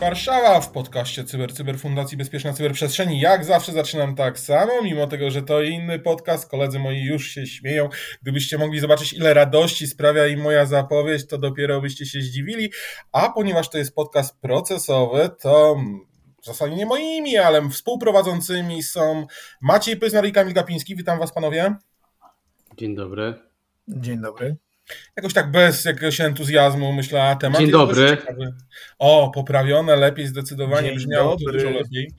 Warszawa w podcaście Cyber Cyber Fundacji Bezpieczna Cyberprzestrzeni. Jak zawsze zaczynam tak samo, mimo tego, że to inny podcast. Koledzy moi już się śmieją. Gdybyście mogli zobaczyć, ile radości sprawia im moja zapowiedź, to dopiero byście się zdziwili. A ponieważ to jest podcast procesowy, to w zasadzie nie moimi, ale współprowadzącymi są Maciej Pyznar i Kamil Gapiński. Witam Was, panowie. Dzień dobry. Dzień dobry jakoś tak bez jakiegoś entuzjazmu myślę, a temat Dzień dobry. O, poprawione, lepiej zdecydowanie Dzień brzmiało dobry. to dużo lepiej.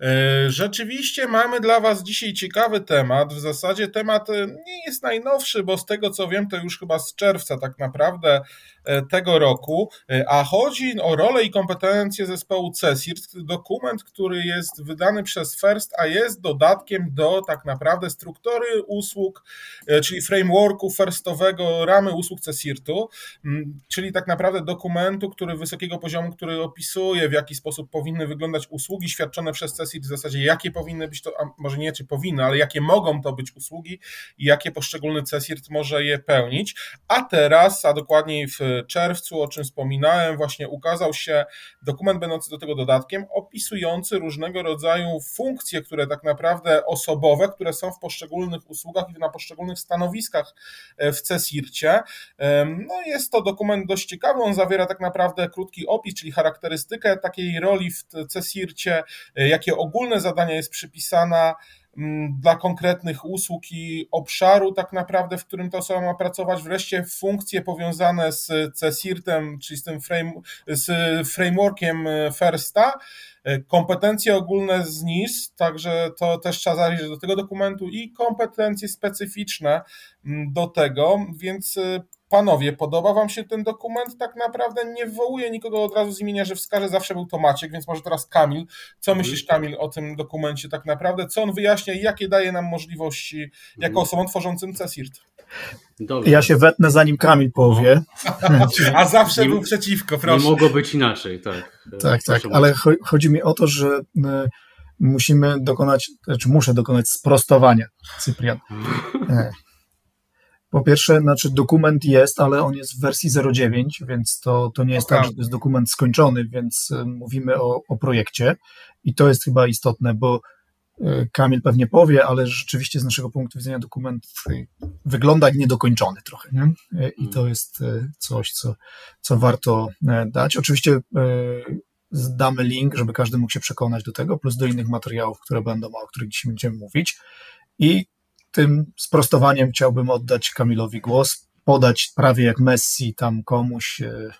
E, rzeczywiście mamy dla Was dzisiaj ciekawy temat. W zasadzie temat e, nie jest najnowszy, bo z tego co wiem, to już chyba z czerwca tak naprawdę e, tego roku, a chodzi o rolę i kompetencje zespołu CESIRT, dokument, który jest wydany przez FIRST, a jest dodatkiem do tak naprawdę struktury usług, czyli frameworku firstowego ramy usług CESIRT-u, czyli tak naprawdę dokumentu, który wysokiego poziomu, który opisuje w jaki sposób powinny wyglądać usługi świadczone przez CESIRT w zasadzie jakie powinny być to, może nie czy powinny, ale jakie mogą to być usługi i jakie poszczególny CESIRT może je pełnić. A teraz, a dokładniej w czerwcu, o czym wspominałem, właśnie ukazał się dokument będący do tego dodatkiem, opisujący różnego rodzaju funkcje, które tak naprawdę osobowe, które są w poszczególnych usługach i na poszczególnych stanowiskach e, w CESIRCie. No jest to dokument dość ciekawy, on zawiera tak naprawdę krótki opis, czyli charakterystykę takiej roli w CESIRCie, e, jakie ogólne zadania jest przypisana mm, dla konkretnych usług i obszaru, tak naprawdę, w którym ta osoba ma pracować. Wreszcie funkcje powiązane z CSIRT-em, czyli z tym frame, z frameworkiem Firsta, kompetencje ogólne z NIS, także to też trzeba zaliczyć do tego dokumentu i kompetencje specyficzne mm, do tego, więc Panowie, podoba wam się ten dokument? Tak naprawdę nie wywołuje nikogo od razu z imienia, że wskaże, zawsze był to Maciek, więc może teraz Kamil. Co mhm. myślisz, Kamil, o tym dokumencie tak naprawdę? Co on wyjaśnia i jakie daje nam możliwości jako mhm. osobom tworzącym CESIRT? Dobrze. Ja się wetnę zanim Kamil powie. No. A zawsze nie, był przeciwko, proszę. Nie mogło być inaczej, tak. Tak, tak, ale chodzi mi o to, że e, musimy dokonać, znaczy muszę dokonać sprostowania, Cyprian. E, po pierwsze, znaczy dokument jest, ale on jest w wersji 09, więc to, to nie jest okay. tak, że to jest dokument skończony, więc y, mówimy o, o projekcie i to jest chyba istotne, bo y, Kamil pewnie powie, ale rzeczywiście z naszego punktu widzenia dokument wygląda jak niedokończony trochę, nie? I to jest coś, co, co warto dać. Oczywiście damy link, żeby każdy mógł się przekonać do tego, plus do innych materiałów, które będą, o których dzisiaj będziemy mówić. I tym sprostowaniem chciałbym oddać Kamilowi głos, podać prawie jak Messi tam komuś, e,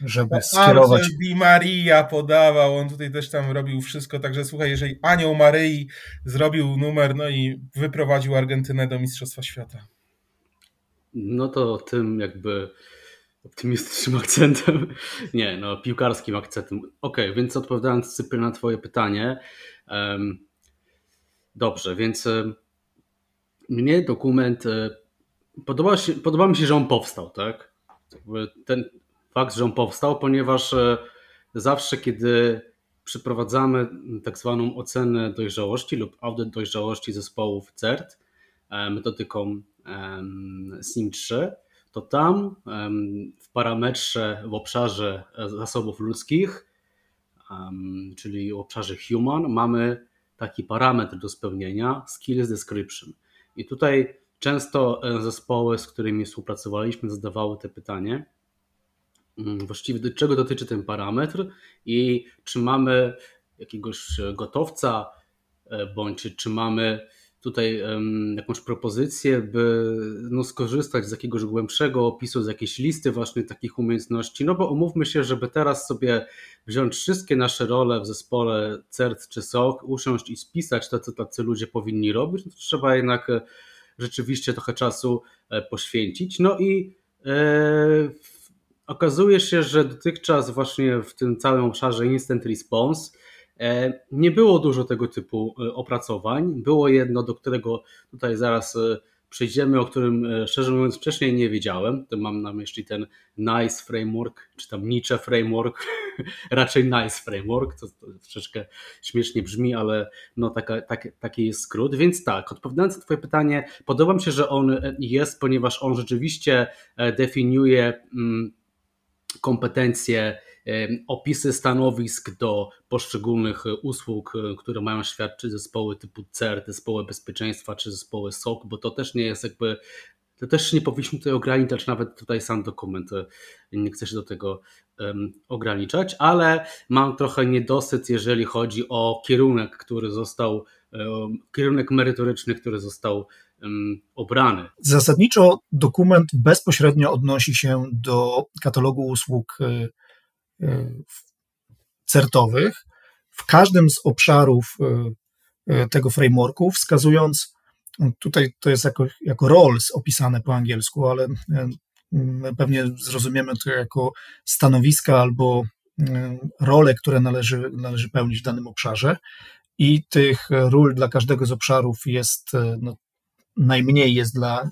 żeby skierować. Angel Di Maria podawał, on tutaj też tam robił wszystko, także słuchaj, jeżeli Anioł Maryi zrobił numer, no i wyprowadził Argentynę do Mistrzostwa Świata. No to tym jakby optymistycznym akcentem, nie, no piłkarskim akcentem. Okej, okay, więc odpowiadając Cypry na twoje pytanie, um, dobrze, więc mnie dokument e, podoba, się, podoba mi się, że on powstał, tak? Ten fakt, że on powstał, ponieważ e, zawsze, kiedy przeprowadzamy tak zwaną ocenę dojrzałości lub audyt dojrzałości zespołów CERT e, metodyką SIM3, to tam w parametrze w obszarze zasobów ludzkich, czyli w obszarze human, mamy taki parametr do spełnienia skills description. I tutaj często e, zespoły, z którymi współpracowaliśmy, zadawały te pytanie, mm, właściwie do czego dotyczy ten parametr i czy mamy jakiegoś gotowca, e, bądź czy, mamy tutaj jakąś propozycję, by no, skorzystać z jakiegoś głębszego opisu, z jakiejś listy właśnie takich umiejętności, no bo umówmy się, żeby teraz sobie wziąć wszystkie nasze role w zespole CERT czy SOC, usiąść i spisać to, co tacy ludzie powinni robić, no to trzeba jednak e, rzeczywiście trochę czasu e, poświęcić. No i e, okazuje się, że dotychczas właśnie w tym całym obszarze Instant Response E, nie było dużo tego typu opracowań. Było jedno, do którego tutaj zaraz przejdziemy, o którym e, szczerze mówiąc wcześniej nie wiedziałem. To mam na myśli ten NICE framework, czy tam Nietzsche framework, raczej NICE framework. To, to troszeczkę śmiesznie brzmi, ale no taka, tak, taki jest skrót. Więc tak, odpowiadając na Twoje pytanie, podoba mi się, że on jest, ponieważ on rzeczywiście definiuje mm, kompetencje opisy stanowisk do poszczególnych usług, e, które mają świadczyć zespoły typu CER, zespoły bezpieczeństwa czy zespoły SOC, bo to też nie jest jakby to też nie powinniśmy tutaj ograniczać, nawet tutaj sam dokument e, nie chce się do tego um, ograniczać, ale mam trochę niedosyt, jeżeli chodzi o kierunek, który został, um, kierunek merytoryczny, który został obrany. Zasadniczo dokument bezpośrednio odnosi się do katalogu usług certowych w każdym z obszarów y, y, tego frameworku, wskazując, tutaj to jest jako, jako roles opisane po angielsku, ale pewnie zrozumiemy to jako stanowiska albo role, które należy, należy pełnić w danym obszarze. I tych ról dla każdego z obszarów jest no, najmniej jest dla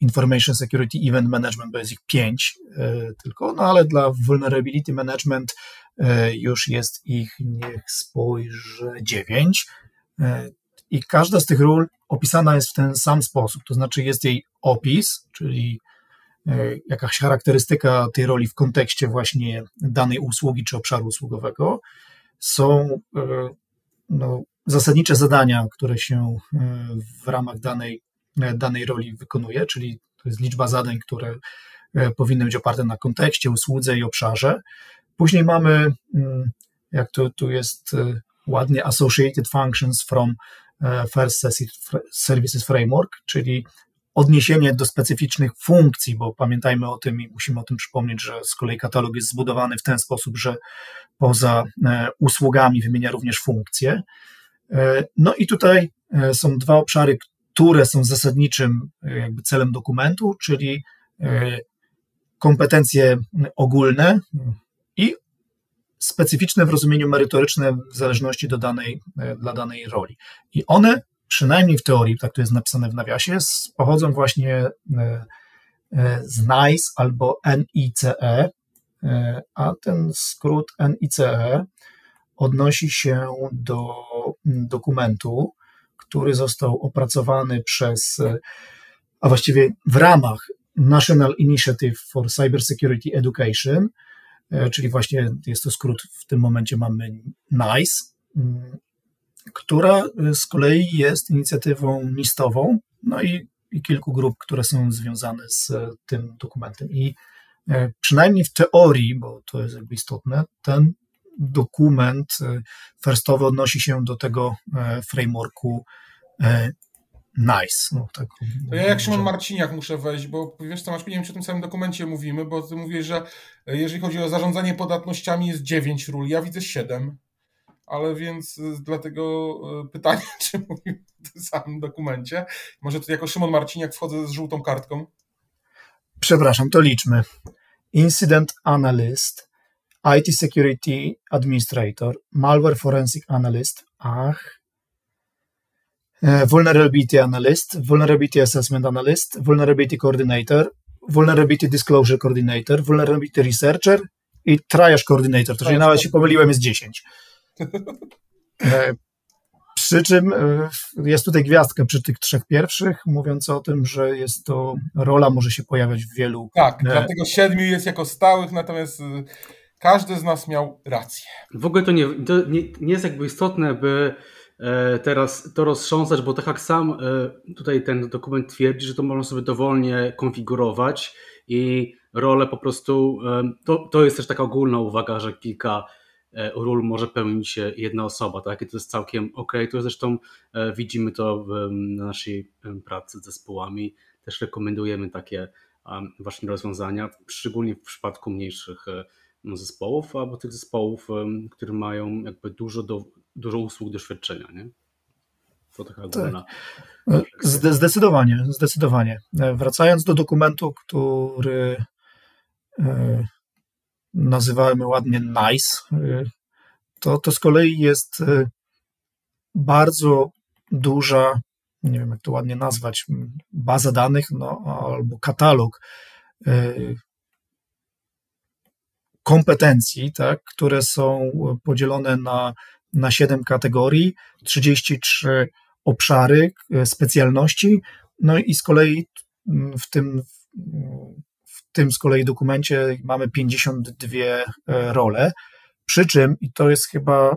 Information Security Event Management, bo jest ich pięć e, tylko, no ale dla Vulnerability Management e, już jest ich, niech spojrzę, dziewięć. E, I każda z tych ról opisana jest w ten sam sposób, to znaczy jest jej opis, czyli jakaś charakterystyka tej roli w kontekście właśnie danej usługi czy obszaru usługowego. Są no, zasadnicze zadania, które się w ramach danej danej roli wykonuje, czyli to jest liczba zadań, które e, powinny być oparte na kontekście, usłudze i obszarze. Później mamy, mm, jak to tu jest e, ładnie, associated functions from First Services Framework, czyli odniesienie do specyficznych funkcji, bo pamiętajmy o tym i musimy o tym przypomnieć, że z kolei katalog jest zbudowany w ten sposób, że poza usługami wymienia również funkcje. No i tutaj są dwa obszary, które są zasadniczym e, jakby celem dokumentu, czyli e, kompetencje ogólne i specyficzne w rozumieniu merytoryczne w zależności do danej, e, dla danej roli. I one, przynajmniej w teorii, tak to jest napisane w nawiasie, pochodzą właśnie z NICE albo NICE, a ten skrót NICE odnosi się do dokumentu, który został opracowany przez, a właściwie w ramach National Initiative for Cybersecurity Education, e, czyli właśnie jest to skrót, w tym momencie mamy NICE, mm, która z kolei jest inicjatywą nistową, no i, i kilku grup, które są związane z tym dokumentem. I e, przynajmniej w teorii, bo to jest jakby istotne, ten dokument e, firstowy odnosi się do tego e, frameworku e, NICE. No, tak, to ja jak Szymon Marciniak muszę wejść, bo wiesz co, masz, nie wiem, czy o tym samym dokumencie mówimy, bo ty mówisz, że jeżeli chodzi o zarządzanie podatnościami jest 9 ról, ja widzę 7, ale więc dlatego pytanie, czy mówimy o tym samym dokumencie. Może tu jako Szymon Marciniak wchodzę z żółtą kartką. Przepraszam, to liczmy. Incident Analyst, IT Security Administrator, Malware Forensic Analyst, ach, e, Vulnerability Analyst, Vulnerability Assessment Analyst, Vulnerability Coordinator, Vulnerability Disclosure Coordinator, Vulnerability Researcher i Triage Coordinator. To, że nawet się pomyliłem, jest 10. E, przy czym e, jest tutaj gwiazdka przy tych trzech pierwszych, mówiąc o tym, że jest to rola może się pojawiać w wielu. Tak, dlatego siedmiu jest jako stałych, natomiast każdy z nas miał rację. W ogóle to nie, to nie, nie jest jakby istotne, by e, teraz to roztrząsać, bo tak jak sam e, tutaj ten dokument twierdzi, że to można sobie dowolnie konfigurować i role po prostu, e, to, to jest też taka ogólna uwaga, że kilka ról może pełnić jedna osoba, tak? I to jest całkiem ok. To zresztą widzimy to w naszej pracy z zespołami. Też rekomendujemy takie właśnie rozwiązania, szczególnie w przypadku mniejszych zespołów, albo tych zespołów, które mają jakby dużo, do, dużo usług doświadczenia, nie? To taka ogólna. Tak. Zdecydowanie, zdecydowanie. E, wracając do dokumentu, który e, nazywamy ładnie NICE, e, to, to z kolei jest bardzo duża nie wiem jak to ładnie nazwać, baza danych no, albo katalog kompetencji, tak, które są podzielone na, na 7 kategorii, 33 obszary, specjalności, no i z kolei w tym, w tym z kolei dokumencie mamy 52 role, przy czym, i to jest chyba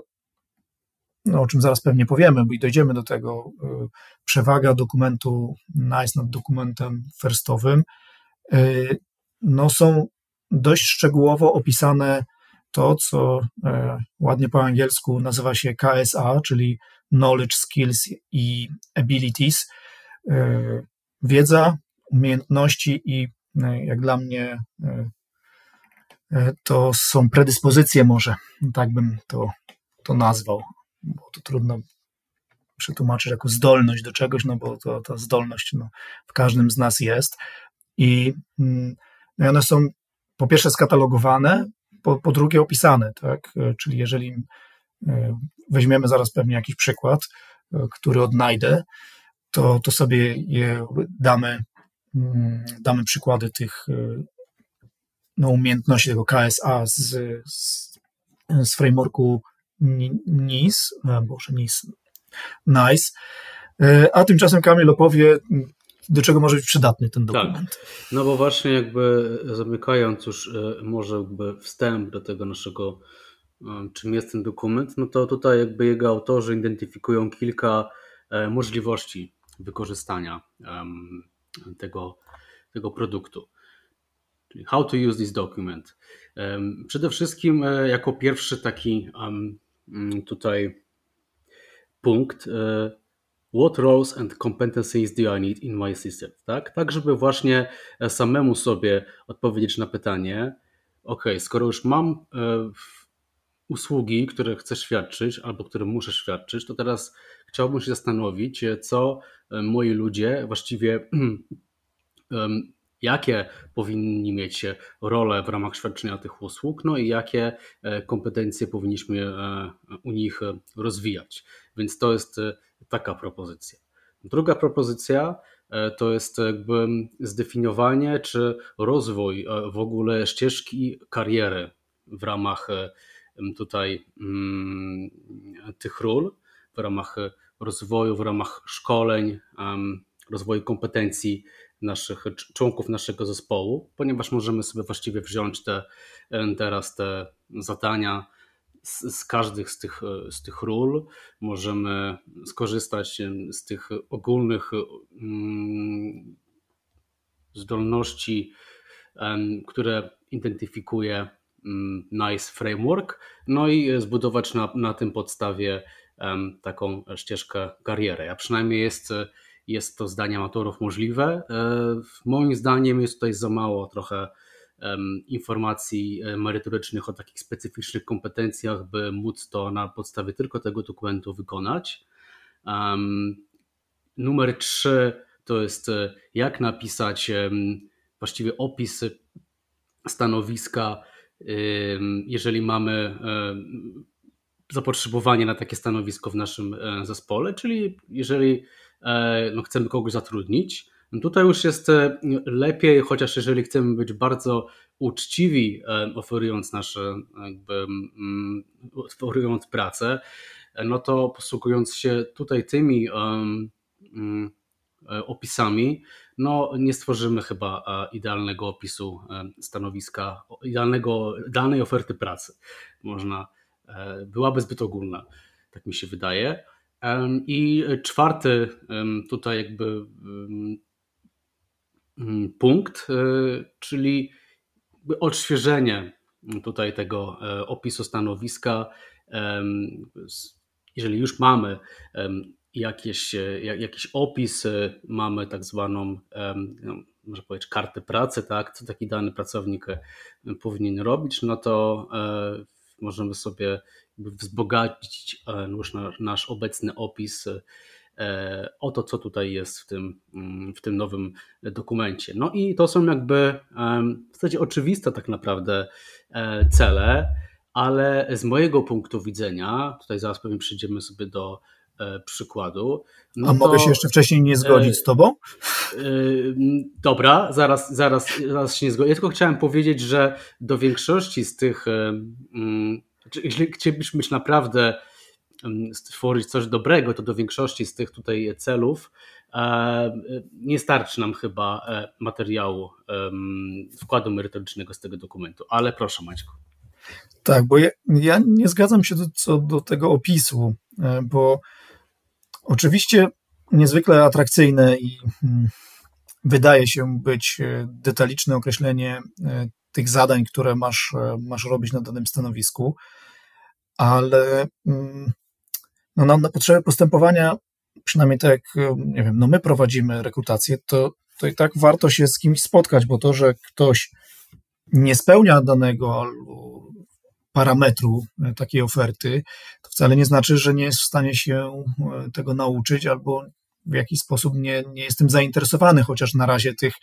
no, o czym zaraz pewnie powiemy, bo i dojdziemy do tego, y, przewaga dokumentu NICE nad dokumentem firstowym, no są dość szczegółowo opisane to, co e, ładnie po angielsku nazywa się KSA, czyli Knowledge, Skills i Abilities. E, wiedza, umiejętności i e, jak dla mnie to są predyspozycje może, tak bym to, to nazwał bo to trudno przetłumaczyć jako zdolność do czegoś, no bo to, ta zdolność no, w każdym z nas jest. I, mm, no one są po pierwsze skatalogowane, po, po drugie opisane, tak? Czyli jeżeli e, weźmiemy zaraz pewnie jakiś przykład, e, który odnajdę, to, to sobie je damy, mm, damy przykłady tych e, no, umiejętności tego KSA z, z, z frameworku NIS, e, Boże, NIS, NICE, e, a tymczasem Kamil opowie, do czego może być przydatny ten tak. dokument. Tak. No bo właśnie jakby zamykając już e, może jakby wstęp do tego naszego, czym jest ten dokument, no to tutaj jakby jego autorzy identyfikują kilka możliwości wykorzystania tego, tego produktu. How to use this document. Przede wszystkim jako pierwszy taki tutaj punkt e, What roles and competencies do I need in my system? Tak, tak żeby właśnie e, samemu sobie odpowiedzieć na pytanie, ok, skoro już mam e, usługi, które chcę świadczyć albo które muszę świadczyć, to teraz chciałbym się zastanowić, co moi ludzie właściwie jakie powinni mieć role w ramach świadczenia tych usług, no i jakie e, kompetencje powinniśmy e, u nich rozwijać. Więc to jest e, taka propozycja. Druga propozycja to jest jakby zdefiniowanie czy rozwój w ogóle ścieżki kariery w ramach tutaj mm, tych ról, w ramach rozwoju, w ramach szkoleń, rozwoju kompetencji naszych członków naszego zespołu, ponieważ możemy sobie właściwie wziąć te, teraz te zadania z, z każdych z tych, z tych ról, możemy skorzystać z tych ogólnych mm, zdolności, które identyfikuje mm, NICE Framework, no i zbudować na, na tym podstawie taką ścieżkę kariery. A przynajmniej jest jest to zdanie amatorów możliwe. E, moim zdaniem jest tutaj za mało trochę informacji e, merytorycznych o takich specyficznych kompetencjach, by móc to na podstawie tylko tego dokumentu wykonać. Numer trzy to jest e, jak napisać właściwie opis stanowiska, jeżeli mamy zapotrzebowanie na takie stanowisko w naszym zespole, czyli jeżeli E, no, chcemy kogoś zatrudnić. Tutaj już jest e, lepiej, chociaż jeżeli chcemy być bardzo uczciwi, e, oferując nasze, jakby, mm, oferując pracę, no to posługując się tutaj tymi um, opisami, no nie stworzymy chyba idealnego opisu stanowiska, idealnego, idealnej oferty pracy. Można, byłaby zbyt ogólna, tak mi się wydaje. I czwarty tutaj jakby punkt, e, czyli odświeżenie tutaj tego e, opisu stanowiska. Jeżeli już mamy jakieś, e, jakiś opis, mamy tak zwaną, no, może powiedzieć, kartę pracy, tak, co taki dany pracownik powinien robić, no to możemy sobie wzbogacić e, nasz obecny opis e, o to, co tutaj jest w tym, mm, w tym nowym dokumencie. No i to są jakby w zasadzie oczywiste tak naprawdę e, cele, ale z mojego punktu widzenia, tutaj zaraz pewnie przejdziemy sobie do przykładu. No A to, mogę się jeszcze wcześniej nie zgodzić z tobą? Dobra, zaraz, zaraz, zaraz się nie zgodzę. Ja tylko chciałem powiedzieć, że do większości z tych, mm, jeśli chcielibyśmy naprawdę stworzyć coś dobrego, to do większości z tych tutaj celów e, nie starczy nam chyba e, materiału, wkładu merytorycznego z tego dokumentu. Ale proszę Maćku. Tak, bo ja, ja nie zgadzam się do, co do tego opisu, e, bo oczywiście niezwykle atrakcyjne i hmm, wydaje się być detaliczne określenie tych zadań, które masz, masz robić na danym stanowisku, ale mm, no, na, na potrzeby postępowania, przynajmniej tak jak nie wiem, no my prowadzimy rekrutację, to, to i tak warto się z kimś spotkać, bo to, że ktoś nie spełnia danego parametru e, takiej oferty, to wcale nie znaczy, że nie jest w stanie się e, tego nauczyć albo w jakiś sposób nie, nie jestem zainteresowany, chociaż na razie tych,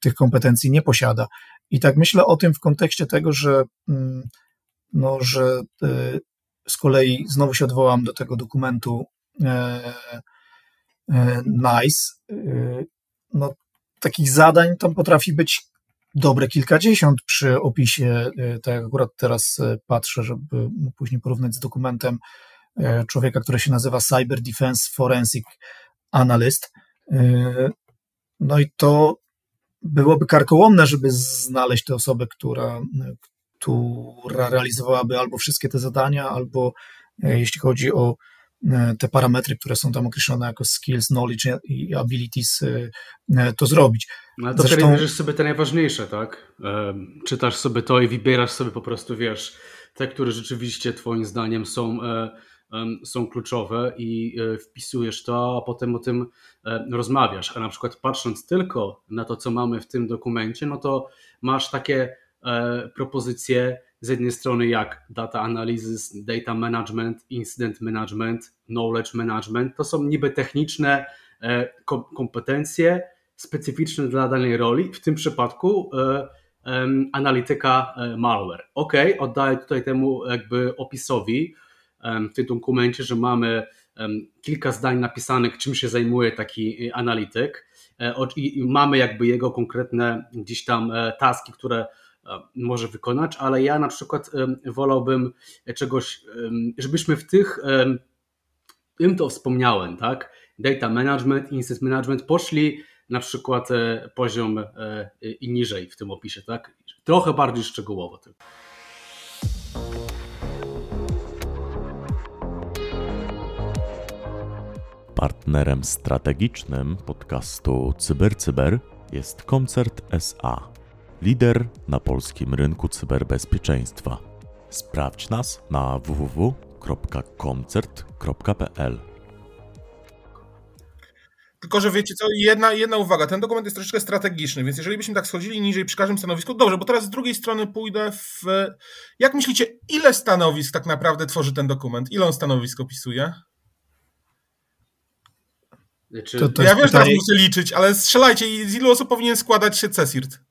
tych kompetencji nie posiada. I tak myślę o tym w kontekście tego, że, mm, no, że e, z kolei znowu się odwołam do tego dokumentu e, e, NICE. E, no, takich zadań tam potrafi być dobre kilkadziesiąt przy opisie, tak akurat teraz patrzę, żeby później porównać z dokumentem człowieka, który się nazywa Cyber Defense Forensic Analyst. No i to byłoby karkołomne, żeby znaleźć tę osobę, która, która realizowałaby albo wszystkie te zadania, albo e, jeśli chodzi o e, te parametry, które są tam określone jako skills, knowledge i abilities, e, to zrobić. No ale to Zresztą... bierzesz sobie te najważniejsze, tak? Czytasz sobie to i wybierasz sobie po prostu, wiesz, te, które rzeczywiście twoim zdaniem są, są kluczowe i wpisujesz to, a potem o tym rozmawiasz. A na przykład patrząc tylko na to, co mamy w tym dokumencie, no to masz takie propozycje z jednej strony jak data analysis, data management, incident management, knowledge management. To są niby techniczne e, kompetencje specyficzne dla danej roli, w tym przypadku e, analityka malware. Ok, oddaję tutaj temu jakby opisowi w tym dokumencie, że mamy kilka zdań napisanych, czym się zajmuje taki analityk i mamy jakby jego konkretne gdzieś tam taski, które może wykonać, ale ja na przykład wolałbym czegoś, żebyśmy w tych, im to wspomniałem, tak? Data management, instance management poszli na przykład e, poziom e, i niżej w tym opisie, tak? Trochę bardziej szczegółowo tylko. Partnerem strategicznym podcastu CyberCyber Cyber jest Koncert SA lider na polskim rynku cyberbezpieczeństwa. Sprawdź nas na www.koncert.pl. Tylko, że wiecie co, jedna, jedna uwaga, ten dokument jest troszeczkę strategiczny, więc jeżeli byśmy tak schodzili niżej przy każdym stanowisku, dobrze, bo teraz z drugiej strony pójdę w... Jak myślicie, ile stanowisk tak naprawdę tworzy ten dokument? Ile on stanowisk opisuje? Znaczy, to, to ja wiem, że teraz muszę liczyć, ale strzelajcie, z ilu osób powinien składać się CESIRT?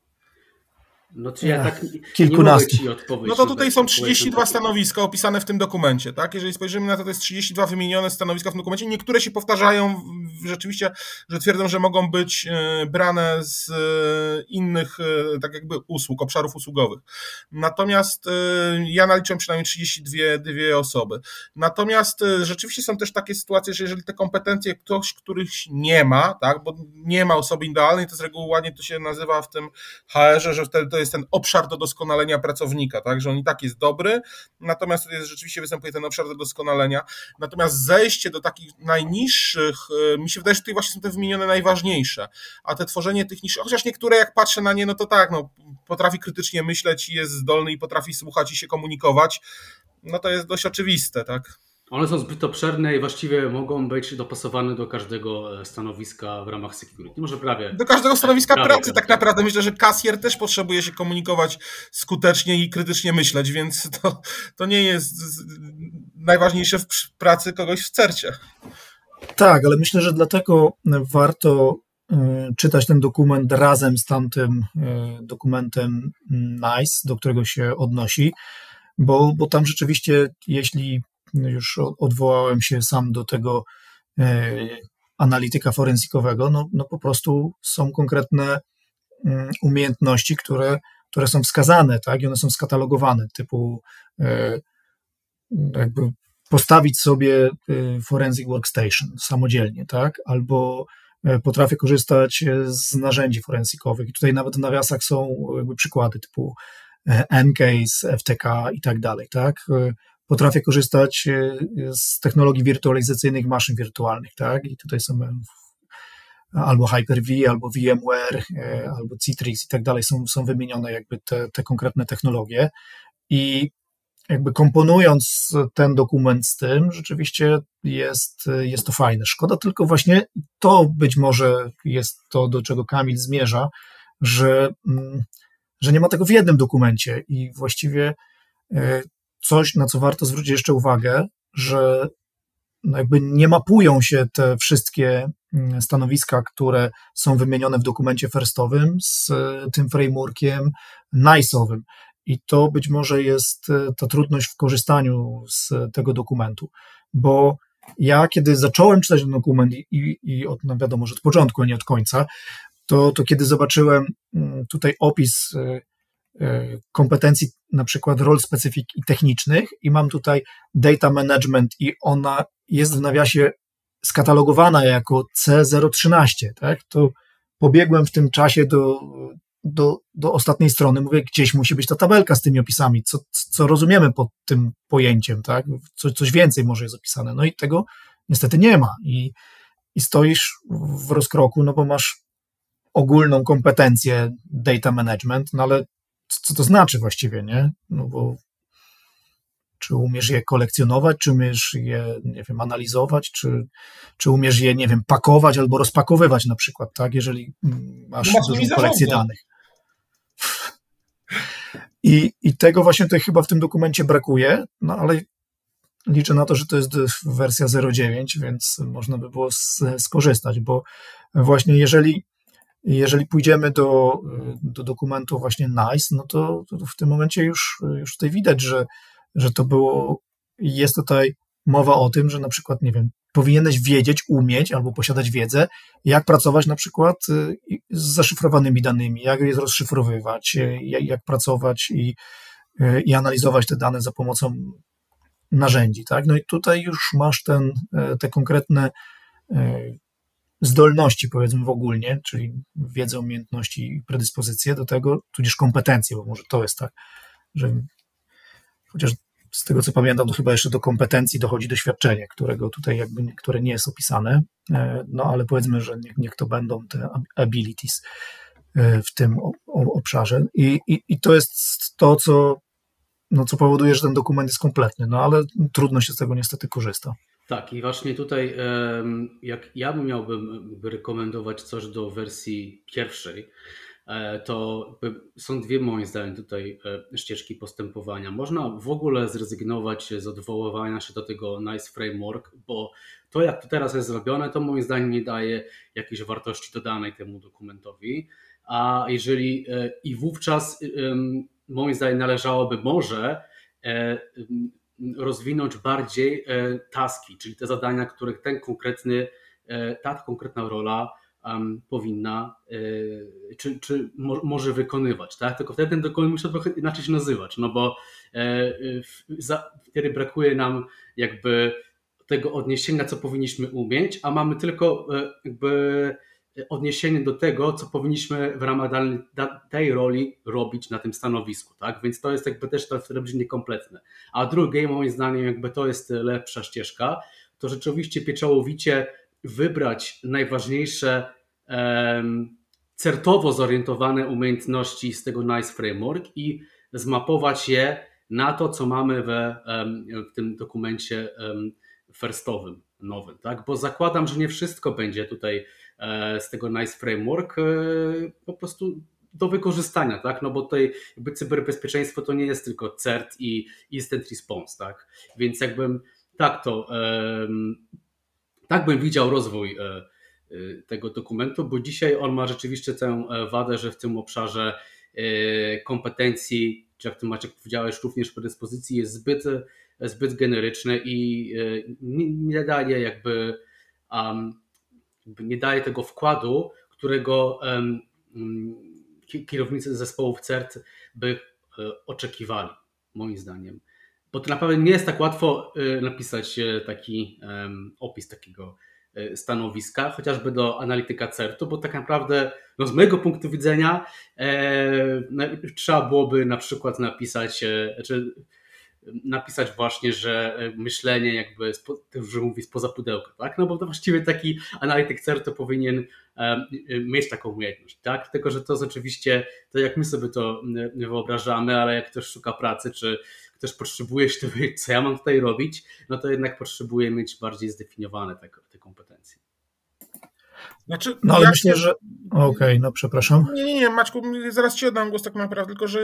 No czy ja tak kilkunastu. nie mogę ci odpowiedzieć. No to tutaj są 32 stanowiska opisane w tym dokumencie, tak? Jeżeli spojrzymy na to, to jest 32 wymienione stanowiska w tym dokumencie. Niektóre się powtarzają rzeczywiście, że twierdzą, że mogą być e, brane z e, innych e, tak jakby usług, obszarów usługowych. Natomiast ja naliczyłem przynajmniej 32 dwie osoby. Natomiast rzeczywiście są też takie sytuacje, że jeżeli te kompetencje ktoś, których nie ma, tak? Bo nie ma osoby idealnej, to z reguły ładnie to się nazywa w tym HR-ze, że wtedy to jest ten obszar do doskonalenia pracownika, tak, że on i tak jest dobry, natomiast jest, rzeczywiście występuje ten obszar do doskonalenia. Natomiast zejście do takich najniższych, e, mi się wydaje, że tutaj właśnie są te wymienione najważniejsze, a te tworzenie tych niższych, chociaż niektóre jak patrzę na nie, no to tak, no, potrafi krytycznie myśleć i jest zdolny i potrafi słuchać i się komunikować, no to jest dość oczywiste, tak. One są zbyt obszerne i właściwie mogą być dopasowane do każdego e, stanowiska w ramach security. Może prawie. Do każdego stanowiska prawie, pracy tak naprawdę. Myślę, że kasjer też potrzebuje się komunikować skutecznie i krytycznie myśleć, więc to, to nie jest najważniejsze w pracy kogoś w cercie. Tak, ale myślę, że dlatego warto e, czytać ten dokument razem z tamtym e, dokumentem NICE, do którego się odnosi, bo, bo tam rzeczywiście, jeśli już odwołałem się sam do tego analityka forensykowego, no, no po prostu są konkretne mm, umiejętności, które, które są wskazane, tak, i one są skatalogowane, typu jakby postawić sobie forensic workstation samodzielnie, tak, albo E, potrafię korzystać e, z narzędzi forensykowych. I tutaj nawet w nawiasach są jakby przykłady typu Encase, FTK i tak dalej, tak? E, potrafię korzystać z technologii wirtualizacyjnych maszyn wirtualnych, tak? I tutaj są albo Hyper-V, albo VMware, albo Citrix i tak dalej są, są wymienione jakby te, te konkretne technologie. I jakby komponując ten dokument z tym, rzeczywiście jest, jest to fajne. Szkoda tylko właśnie, to być może jest to, do czego Kamil zmierza, że, mm, że nie ma tego w jednym dokumencie i właściwie e, coś, na co warto zwrócić jeszcze uwagę, że no jakby nie mapują się te wszystkie mm, stanowiska, które są wymienione w dokumencie firstowym z tym frameworkiem NICE'owym. I to być może jest e, ta trudność w korzystaniu z tego dokumentu, bo ja, kiedy zacząłem czytać ten dokument i, i od, no wiadomo, że od początku, a nie od końca, to, to kiedy zobaczyłem mm, tutaj opis e, e, kompetencji, na przykład rol specyfik i technicznych, i mam tutaj data management, i ona jest w nawiasie skatalogowana jako C013, tak? To pobiegłem w tym czasie do do, do ostatniej strony, mówię, gdzieś musi być ta tabelka z tymi opisami, co, co rozumiemy pod tym pojęciem, tak? Co, coś więcej może jest opisane. No i tego niestety nie ma. I, i stoisz w rozkroku, no bo masz ogólną kompetencję data management, no ale co to znaczy właściwie, nie? No bo czy umiesz je kolekcjonować, czy umiesz je, nie wiem, analizować, czy, czy umiesz je, nie wiem, pakować albo rozpakowywać na przykład, tak, jeżeli masz, no dużą kolekcję danych. I, I tego właśnie tutaj chyba w tym dokumencie brakuje, no ale liczę na to, że to jest wersja 0.9, więc można by było skorzystać, bo właśnie jeżeli, jeżeli pójdziemy do, do dokumentu właśnie NICE, no to, to w tym momencie już, już tutaj widać, że, że to było, jest tutaj mowa o tym, że na przykład, nie wiem, powinieneś wiedzieć, umieć albo posiadać wiedzę, jak pracować na przykład y, z zaszyfrowanymi danymi, jak je rozszyfrowywać, y, jak pracować i, y, i analizować te dane za pomocą narzędzi. Tak? No i tutaj już masz ten, te konkretne zdolności, powiedzmy w ogólnie, czyli wiedzę, umiejętności i predyspozycje do tego, tudzież kompetencje, bo może to jest tak, że chociaż z tego co pamiętam, to chyba jeszcze do kompetencji dochodzi doświadczenie, którego tutaj jakby, które nie jest opisane, e, no ale powiedzmy, że niech, niech to będą te abilities e, w tym obszarze. I, i, i to jest to, co, no, co powoduje, że ten dokument jest kompletny, no ale trudno się z tego niestety korzysta. Tak, i właśnie tutaj, jak ja bym miałbym rekomendować coś do wersji pierwszej, E, to są dwie moim zdaniem tutaj e, ścieżki postępowania. Można w ogóle zrezygnować z odwoływania się do tego NICE Framework, bo to jak to teraz jest zrobione, to moim zdaniem nie daje jakiejś wartości dodanej temu dokumentowi. A jeżeli e, i wówczas moim zdaniem należałoby może rozwinąć bardziej taski, czyli te zadania, których ten konkretny, ta konkretna rola powinna, y, czy, czy mo, może wykonywać, tak? Tylko wtedy ten dokument musi trochę inaczej się nazywać, no bo e, wtedy brakuje nam jakby tego odniesienia, co powinniśmy umieć, a mamy tylko e, jakby odniesienie do tego, co powinniśmy w ramach tej roli robić na tym stanowisku, tak? Więc to jest jakby też to wtedy będzie niekompletne. A drugie, moim zdaniem, jakby to jest lepsza ścieżka, to rzeczywiście pieczołowicie wybrać najważniejsze um, certowo zorientowane umiejętności z tego NICE Framework i zmapować je na to, co mamy we, w tym dokumencie firstowym nowym, tak? Bo zakładam, że nie wszystko będzie tutaj z tego NICE Framework e, po prostu do wykorzystania, tak? No bo tutaj jakby cyberbezpieczeństwo to nie jest tylko CERT i instant response, tak? Więc jakbym tak to tak bym widział rozwój e, e, tego dokumentu, bo dzisiaj on ma rzeczywiście tę wadę, że w tym obszarze kompetencji, czy jak ty Maciek powiedziałeś, również predyspozycji jest zbyt, zbyt generyczny i nie daje jakby um, nie daje tego wkładu, którego um, kierownicy zespołów CERT by oczekiwali, moim zdaniem. Bo to naprawdę nie jest tak łatwo napisać taki um, opis takiego E, stanowiska, chociażby do analityka CERT-u, bo tak naprawdę no z mojego punktu widzenia e, trzeba byłoby na przykład napisać, e, znaczy napisać właśnie, że e, myślenie jakby, że mówi spoza pudełka, tak? No bo to właściwie taki analityk CERT-u powinien e, mieć taką umiejętność, tak? Tylko, że to jest oczywiście, to jak my sobie to wyobrażamy, ale jak ktoś szuka pracy, czy ktoś potrzebuje się dowiedzieć, co ja mam tutaj robić, no to jednak potrzebuje mieć bardziej zdefiniowane te, te kompetencje. Znaczy, no ale myślę, że. Okej, okay, no przepraszam. Nie, nie, nie, Maczku, zaraz ci oddam głos tak naprawdę, tylko że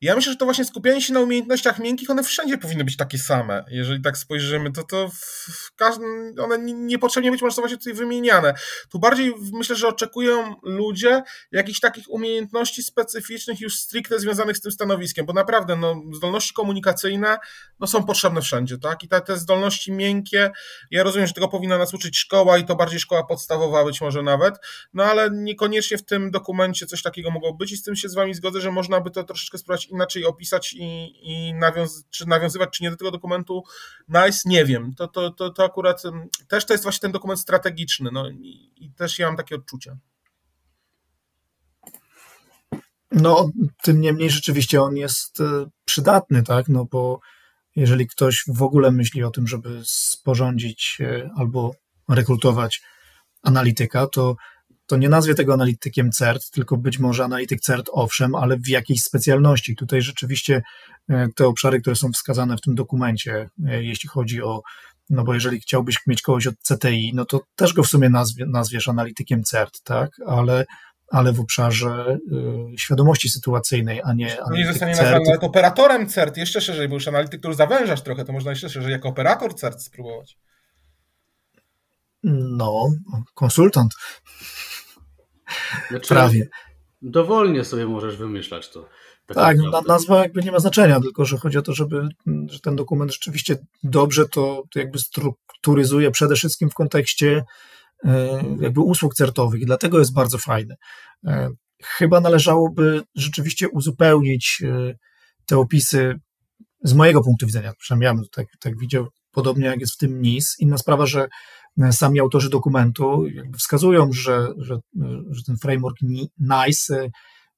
ja myślę, że to właśnie skupianie się na umiejętnościach miękkich, one wszędzie powinny być takie same. Jeżeli tak spojrzymy, to to w każdym, one niepotrzebnie być może są właśnie tutaj wymieniane. Tu bardziej myślę, że oczekują ludzie jakichś takich umiejętności specyficznych już stricte związanych z tym stanowiskiem, bo naprawdę no, zdolności komunikacyjne no, są potrzebne wszędzie, tak? I te, te zdolności miękkie, ja rozumiem, że tego powinna nas uczyć szkoła i to bardziej szkoła podstawowa być może nawet, no ale niekoniecznie w tym dokumencie coś takiego mogło być i z tym się z Wami zgodzę, że można by to troszeczkę spróbować inaczej opisać i, i nawiąz czy nawiązywać, czy nie do tego dokumentu. Nice, nie wiem. To, to, to, to akurat też to jest właśnie ten dokument strategiczny, no i, i też ja mam takie odczucia. No, tym niemniej rzeczywiście on jest e, przydatny, tak? No bo jeżeli ktoś w ogóle myśli o tym, żeby sporządzić e, albo rekrutować analityka, to, to nie nazwie tego analitykiem CERT, tylko być może analityk CERT owszem, ale w jakiejś specjalności. Tutaj rzeczywiście e, te obszary, które są wskazane w tym dokumencie, e, jeśli chodzi o no bo jeżeli chciałbyś mieć kogoś od CTI, no to też go w sumie nazwie, nazwiesz analitykiem CERT, tak? Ale, ale w obszarze y, świadomości sytuacyjnej, a nie Nie zostanie nazwany nawet operatorem CERT, jeszcze szerzej, bo już analityk, który zawężasz trochę, to można jeszcze szerzej jako operator CERT spróbować. No, konsultant. Znaczy, Prawie. Dowolnie sobie możesz wymyślać to. Tak, tak na, nazwa jakby nie ma znaczenia, tylko że chodzi o to, żeby że ten dokument rzeczywiście dobrze to, to jakby strukturyzuje przede wszystkim w kontekście e, jakby usług certowych i dlatego jest bardzo fajny. E, chyba należałoby rzeczywiście uzupełnić e, te opisy z mojego punktu widzenia, przynajmniej ja bym tak, tak widział, podobnie jak jest w tym NIS. Inna sprawa, że sami autorzy dokumentu wskazują, że, że, że ten framework NICE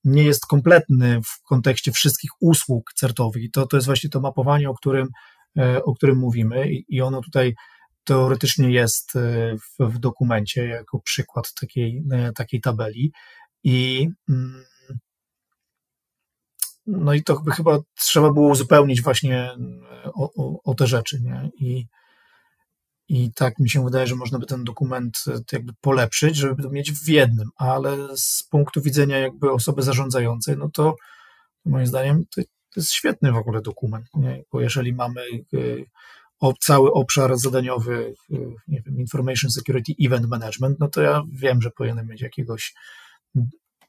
nie jest kompletny w kontekście wszystkich usług certowych. I to, to jest właśnie to mapowanie, o którym, e, o którym mówimy. I ono tutaj teoretycznie jest e, w, w dokumencie jako przykład takiej, e, takiej tabeli. I mm, no i to chyba trzeba było uzupełnić właśnie o, o, o te rzeczy, nie? I, i tak mi się wydaje, że można by ten dokument e, jakby polepszyć, żeby to mieć w jednym, ale z punktu widzenia jakby osoby zarządzającej, no to moim zdaniem to, jest świetny w ogóle dokument, nie? bo jeżeli mamy e, cały obszar zadaniowy, e, nie wiem, Information Security Event Management, no to ja wiem, że powinienem mieć jakiegoś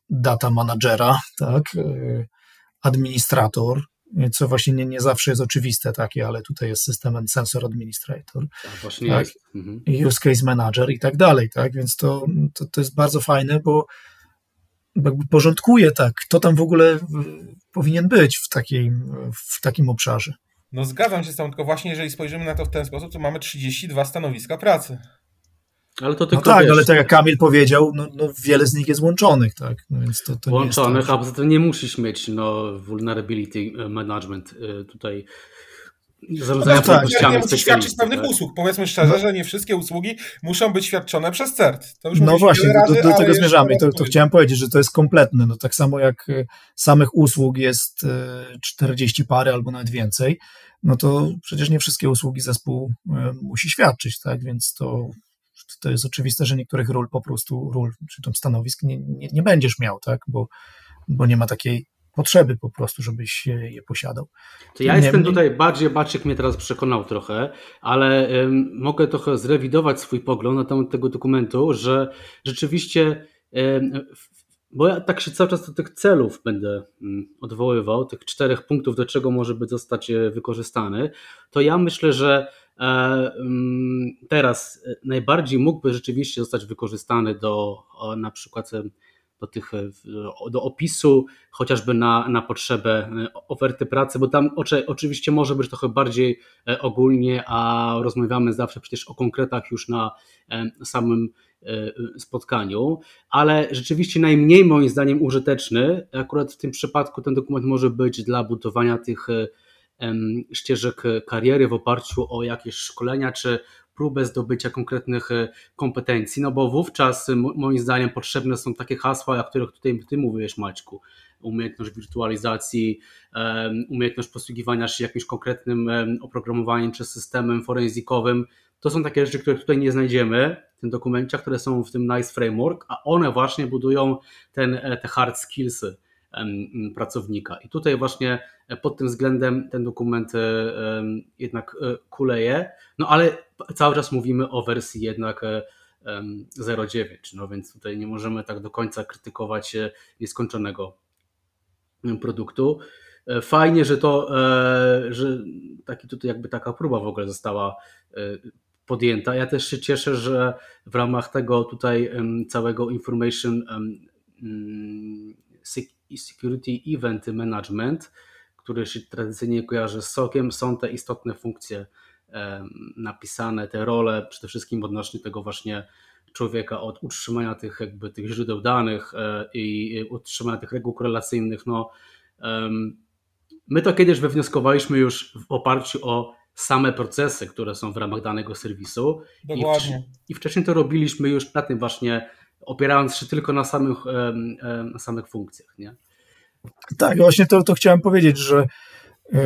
data managera, tak, administrator, co właśnie nie, nie zawsze jest oczywiste takie, ale tutaj jest system and sensor administrator, tak, właśnie tak? Jest. Mhm. use case manager i tak dalej, tak, więc to, to, to jest bardzo fajne, bo jakby porządkuje tak, kto tam w ogóle powinien być w, takiej, w takim obszarze. No zgadzam się z tym, tylko właśnie jeżeli spojrzymy na to w ten sposób, to mamy 32 stanowiska pracy. Ale to no tak, wiesz, ale tak jak Kamil powiedział, no, no, wiele z nich jest łączonych, tak? No więc to, to łączonych, tak, a poza tym nie musisz mieć no, vulnerability management y, tutaj zarządzania no tak, nie musi świadczyć pewnych tak? usług. Powiedzmy szczerze, no. że nie wszystkie usługi muszą być świadczone przez CERT. no właśnie, razy, do, do tego zmierzamy. To, to chciałem powiedzieć, że to jest kompletne. No, tak samo jak y, samych usług jest 40 y, pary albo nawet więcej, no to przecież nie wszystkie usługi zespół musi świadczyć, tak? Więc to to jest oczywiste, że niektórych ról po prostu, ról czy tam stanowisk nie, nie, nie będziesz miał, tak, bo, bo nie ma takiej potrzeby po prostu, żebyś je posiadał. To ja jestem tutaj bardziej, Baczyk mnie teraz przekonał trochę, ale um, mogę trochę zrewidować swój pogląd na temat tego dokumentu, że rzeczywiście um, bo ja tak się cały czas do tych celów będę um, odwoływał, tych czterech punktów, do czego może być zostać e, wykorzystany, to ja myślę, że mm, teraz najbardziej mógłby rzeczywiście zostać wykorzystany do na przykład do, tych, do opisu, chociażby na, na potrzebę oferty pracy, bo tam oczy, oczywiście może być trochę bardziej ogólnie, a rozmawiamy zawsze przecież o konkretach już na samym spotkaniu, ale rzeczywiście najmniej moim zdaniem użyteczny, akurat w tym przypadku ten dokument może być dla budowania tych ścieżek kariery w oparciu o jakieś szkolenia czy próbę zdobycia konkretnych e, kompetencji, no bo wówczas moim zdaniem potrzebne są takie hasła, o których tutaj ty mówiłeś Maćku, umiejętność wirtualizacji, umiejętność posługiwania się jakimś konkretnym oprogramowaniem czy systemem forenzikowym. To są takie rzeczy, które tutaj nie znajdziemy w tym dokumencie, które są w tym NICE Framework, a one właśnie budują ten, e, te hard skillsy pracownika. I tutaj właśnie e, pod tym względem ten dokument e, jednak e, kuleje, no ale cały czas mówimy o wersji jednak 0.9, no więc tutaj nie możemy tak do końca krytykować nieskończonego produktu. Fajnie, że to, że taki tutaj jakby taka próba w ogóle została podjęta. Ja też się cieszę, że w ramach tego tutaj całego information mm, Security Event Management, który się tradycyjnie kojarzy z sokiem, są te istotne funkcje napisane, te role, przede wszystkim odnośnie tego właśnie człowieka od utrzymania tych jakby tych źródeł danych e, i utrzymania tych reguł korelacyjnych. No, my to kiedyś wywnioskowaliśmy już w oparciu o same procesy, które są w ramach danego serwisu. Dokładnie. I wcześniej to robiliśmy już na tym właśnie opierając się tylko na samych, na samych funkcjach. Nie? Tak, właśnie to, to chciałem powiedzieć, że e,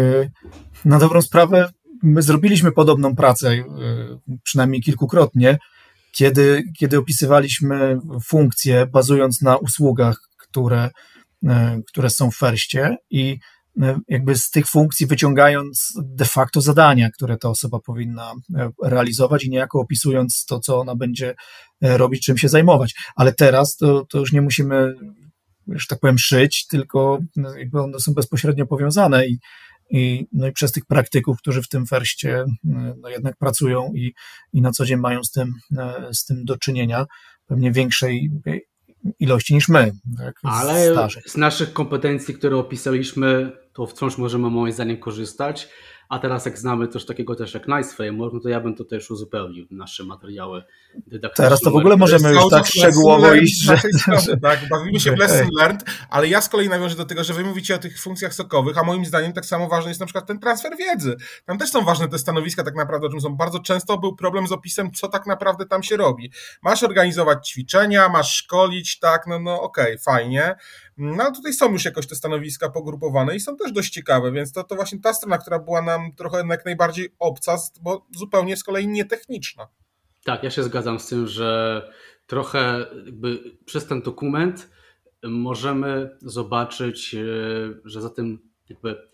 na dobrą sprawę my zrobiliśmy podobną pracę, e, przynajmniej kilkukrotnie, kiedy, kiedy opisywaliśmy funkcje bazując na usługach, które, e, które są w Ferście i jakby z tych funkcji wyciągając de facto zadania, które ta osoba powinna realizować i niejako opisując to, co ona będzie robić, czym się zajmować. Ale teraz to, to już nie musimy, że tak powiem, szyć, tylko no, jakby one są bezpośrednio powiązane i, i, no i przez tych praktyków, którzy w tym ferście no jednak pracują i, i na co dzień mają z tym, z tym do czynienia, pewnie większej ilości niż my. Tak, Ale z naszych kompetencji, które opisaliśmy, to wciąż możemy moim zdaniem korzystać. A teraz jak znamy też takiego też jak Nice Framework, no to ja bym to też uzupełnił nasze materiały dydaktyczne. Teraz to w ogóle możemy już tak szczegółowo iść, że... Tak, bawimy się w lesson learned, ale ja z kolei nawiążę do tego, że wy mówicie o tych funkcjach sokowych, a moim zdaniem tak samo ważny jest na przykład ten transfer wiedzy. Tam też są ważne te stanowiska tak naprawdę, o czym są. Bardzo często był problem z opisem, co tak naprawdę tam się robi. Masz organizować ćwiczenia, masz szkolić, tak, no, no okej, okay, fajnie, no ale tutaj są już jakoś te stanowiska pogrupowane i są też dość ciekawe, więc to, to właśnie ta strona, która była nam trochę jak najbardziej obca, bo zupełnie z kolei nietechniczna. Tak, ja się zgadzam z tym, że trochę przez ten dokument możemy zobaczyć, e, że za tym jakby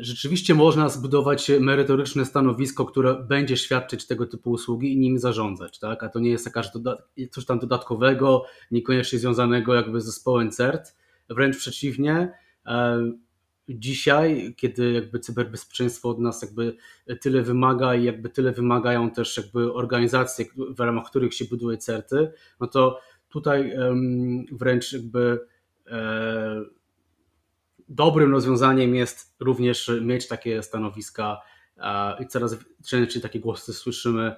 rzeczywiście można zbudować merytoryczne stanowisko, które będzie świadczyć tego typu usługi i nimi zarządzać, tak? A to nie jest jakaś coś tam dodatkowego, niekoniecznie związanego jakby z zespołem CERT, wręcz przeciwnie. E, dzisiaj, kiedy jakby cyberbezpieczeństwo od nas jakby tyle wymaga i jakby tyle wymagają też jakby organizacje, w ramach których się buduje CERTy, no to tutaj wręcz jakby e, dobrym rozwiązaniem jest również mieć takie stanowiska i coraz częściej takie głosy słyszymy,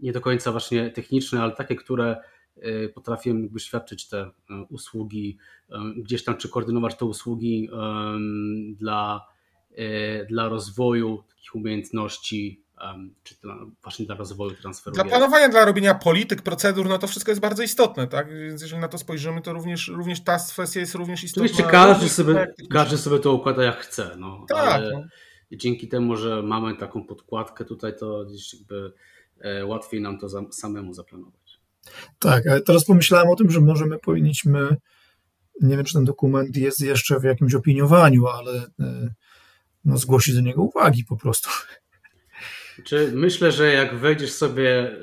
nie do końca właśnie techniczne, ale takie, które y, potrafią jakby świadczyć te e, usługi, gdzieś tam czy koordynować te usługi dla, e, dla rozwoju takich umiejętności czy dla, właśnie dla rozwoju transferu. Dla planowania, dla robienia polityk, procedur, no to wszystko jest bardzo istotne, tak? Więc jeżeli na to spojrzymy, to również, również ta kwestia jest również istotna. Oczywiście każdy sobie, każdy sobie to układa jak chce, no. Tak. Ale no. dzięki temu, że mamy taką podkładkę tutaj, to gdzieś jakby e, łatwiej nam to za, samemu zaplanować. Tak, ale teraz pomyślałem o tym, że może my powinniśmy, nie wiem, czy ten dokument jest jeszcze w jakimś opiniowaniu, ale e, no, zgłosić do niego uwagi po prostu. Czy myślę, że jak wejdziesz sobie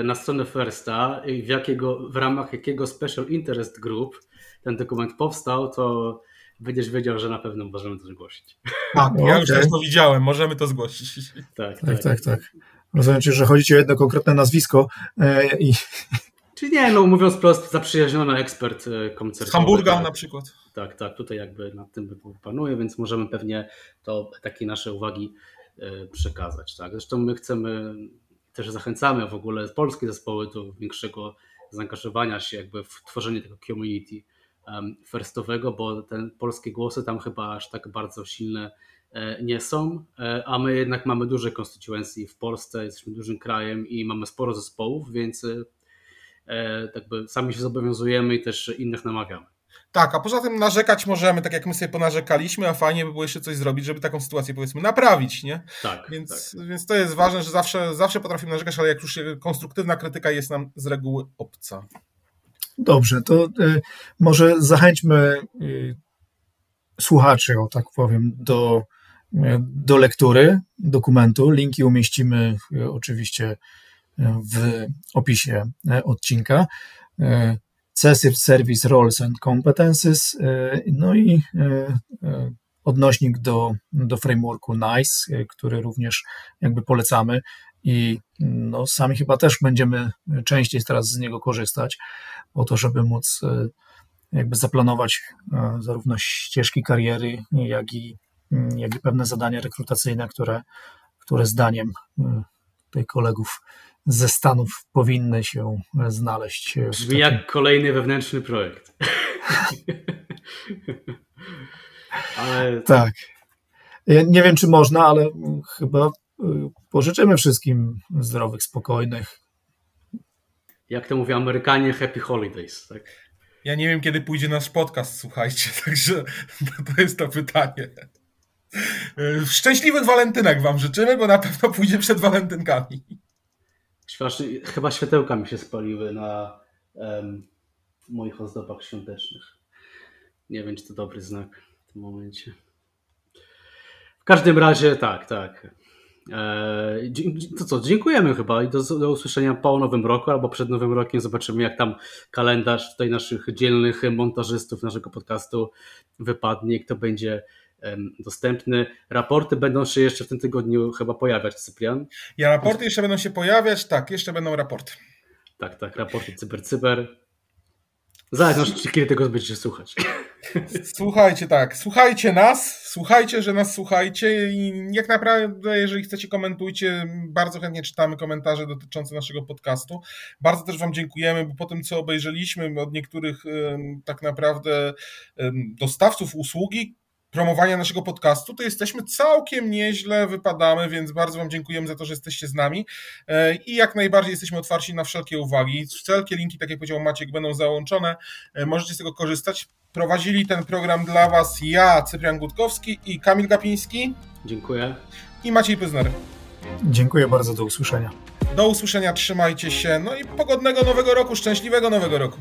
e, na stronę Firsta i w, jakiego, w ramach jakiego Special Interest Group ten dokument powstał, to będziesz wiedział, że na pewno możemy to zgłosić. Tak, ja okay. już też to widziałem, możemy to zgłosić. Tak, tak, tak. tak, tak. Rozumiem, że chodzi ci o jedno konkretne nazwisko e, i... Czy nie, no mówiąc prosto, zaprzyjaźniony ekspert e, koncertowy. Z Hamburga tak. na przykład. Tak, tak, tutaj jakby nad tym panuje, więc możemy pewnie to takie nasze uwagi przekazać. Tak? Zresztą my chcemy, też zachęcamy w ogóle polskie zespoły do większego zaangażowania się jakby w tworzenie tego community firstowego, bo te polskie głosy tam chyba aż tak bardzo silne e, nie są, e, a my jednak mamy duże konstytuencji w Polsce, jesteśmy dużym krajem i mamy sporo zespołów, więc jakby sami się zobowiązujemy i też innych namawiamy. Tak, a poza tym narzekać możemy, tak jak my sobie ponarzekaliśmy, a fajnie by było jeszcze coś zrobić, żeby taką sytuację powiedzmy naprawić, nie? Tak. Więc, tak. więc to jest ważne, że zawsze, zawsze potrafimy narzekać, ale jak już konstruktywna krytyka jest nam z reguły obca. Dobrze, to y, może zachęćmy y, słuchaczy, o tak powiem, do, y, do lektury dokumentu. Linki umieścimy y, oczywiście w opisie y, odcinka. Y, Cessive Service Roles and Competences, e, no i e, e, odnośnik do, do frameworku NICE, który również jakby polecamy i no, sami chyba też będziemy częściej teraz z niego korzystać, po to, żeby móc jakby zaplanować zarówno ścieżki kariery, jak i, jak i pewne zadania rekrutacyjne, które, które zdaniem tutaj kolegów ze Stanów powinny się znaleźć. Brzmi takim... jak kolejny wewnętrzny projekt. ale... Tak. Ja nie wiem, czy można, ale chyba y, pożyczymy wszystkim zdrowych, spokojnych. Jak to mówią Amerykanie, happy holidays, tak? Ja nie wiem, kiedy pójdzie nasz podcast, słuchajcie, także to jest to pytanie. Szczęśliwych walentynek wam życzymy, bo na pewno pójdzie przed walentynkami. Chyba światełka mi się spaliły na um, moich ozdobach świątecznych. Nie wiem, czy to dobry znak w tym momencie. W każdym razie tak, tak. E, to co, dziękujemy chyba i do, do, usłyszenia po nowym roku albo przed nowym rokiem. Zobaczymy, jak tam kalendarz tutaj naszych dzielnych montażystów naszego podcastu wypadnie, kto będzie dostępny. Raporty będą się jeszcze w tym tygodniu chyba pojawiać, Cyprian? Ja, raporty jeszcze będą się pojawiać, tak, jeszcze będą raporty. Tak, tak, raporty cyber, cyber. Zależy, kiedy tego będziecie słuchać. Słuchajcie, tak, słuchajcie nas, słuchajcie, że nas słuchajcie i jak naprawdę, jeżeli chcecie, komentujcie. Bardzo chętnie czytamy komentarze dotyczące naszego podcastu. Bardzo też Wam dziękujemy, bo po tym, co obejrzeliśmy od niektórych tak naprawdę dostawców usługi, promowania naszego podcastu, to jesteśmy całkiem nieźle, wypadamy, więc bardzo Wam dziękujemy za to, że jesteście z nami e, i jak najbardziej jesteśmy otwarci na wszelkie uwagi. Wszelkie linki, tak jak powiedział Maciek, będą załączone. E, możecie z tego korzystać. Prowadzili ten program dla Was ja, Cyprian Gutkowski i Kamil Gapiński. Dziękuję. I Maciej Pyzner. Dziękuję bardzo, do usłyszenia. Do usłyszenia, trzymajcie się, no i pogodnego nowego roku, szczęśliwego nowego roku.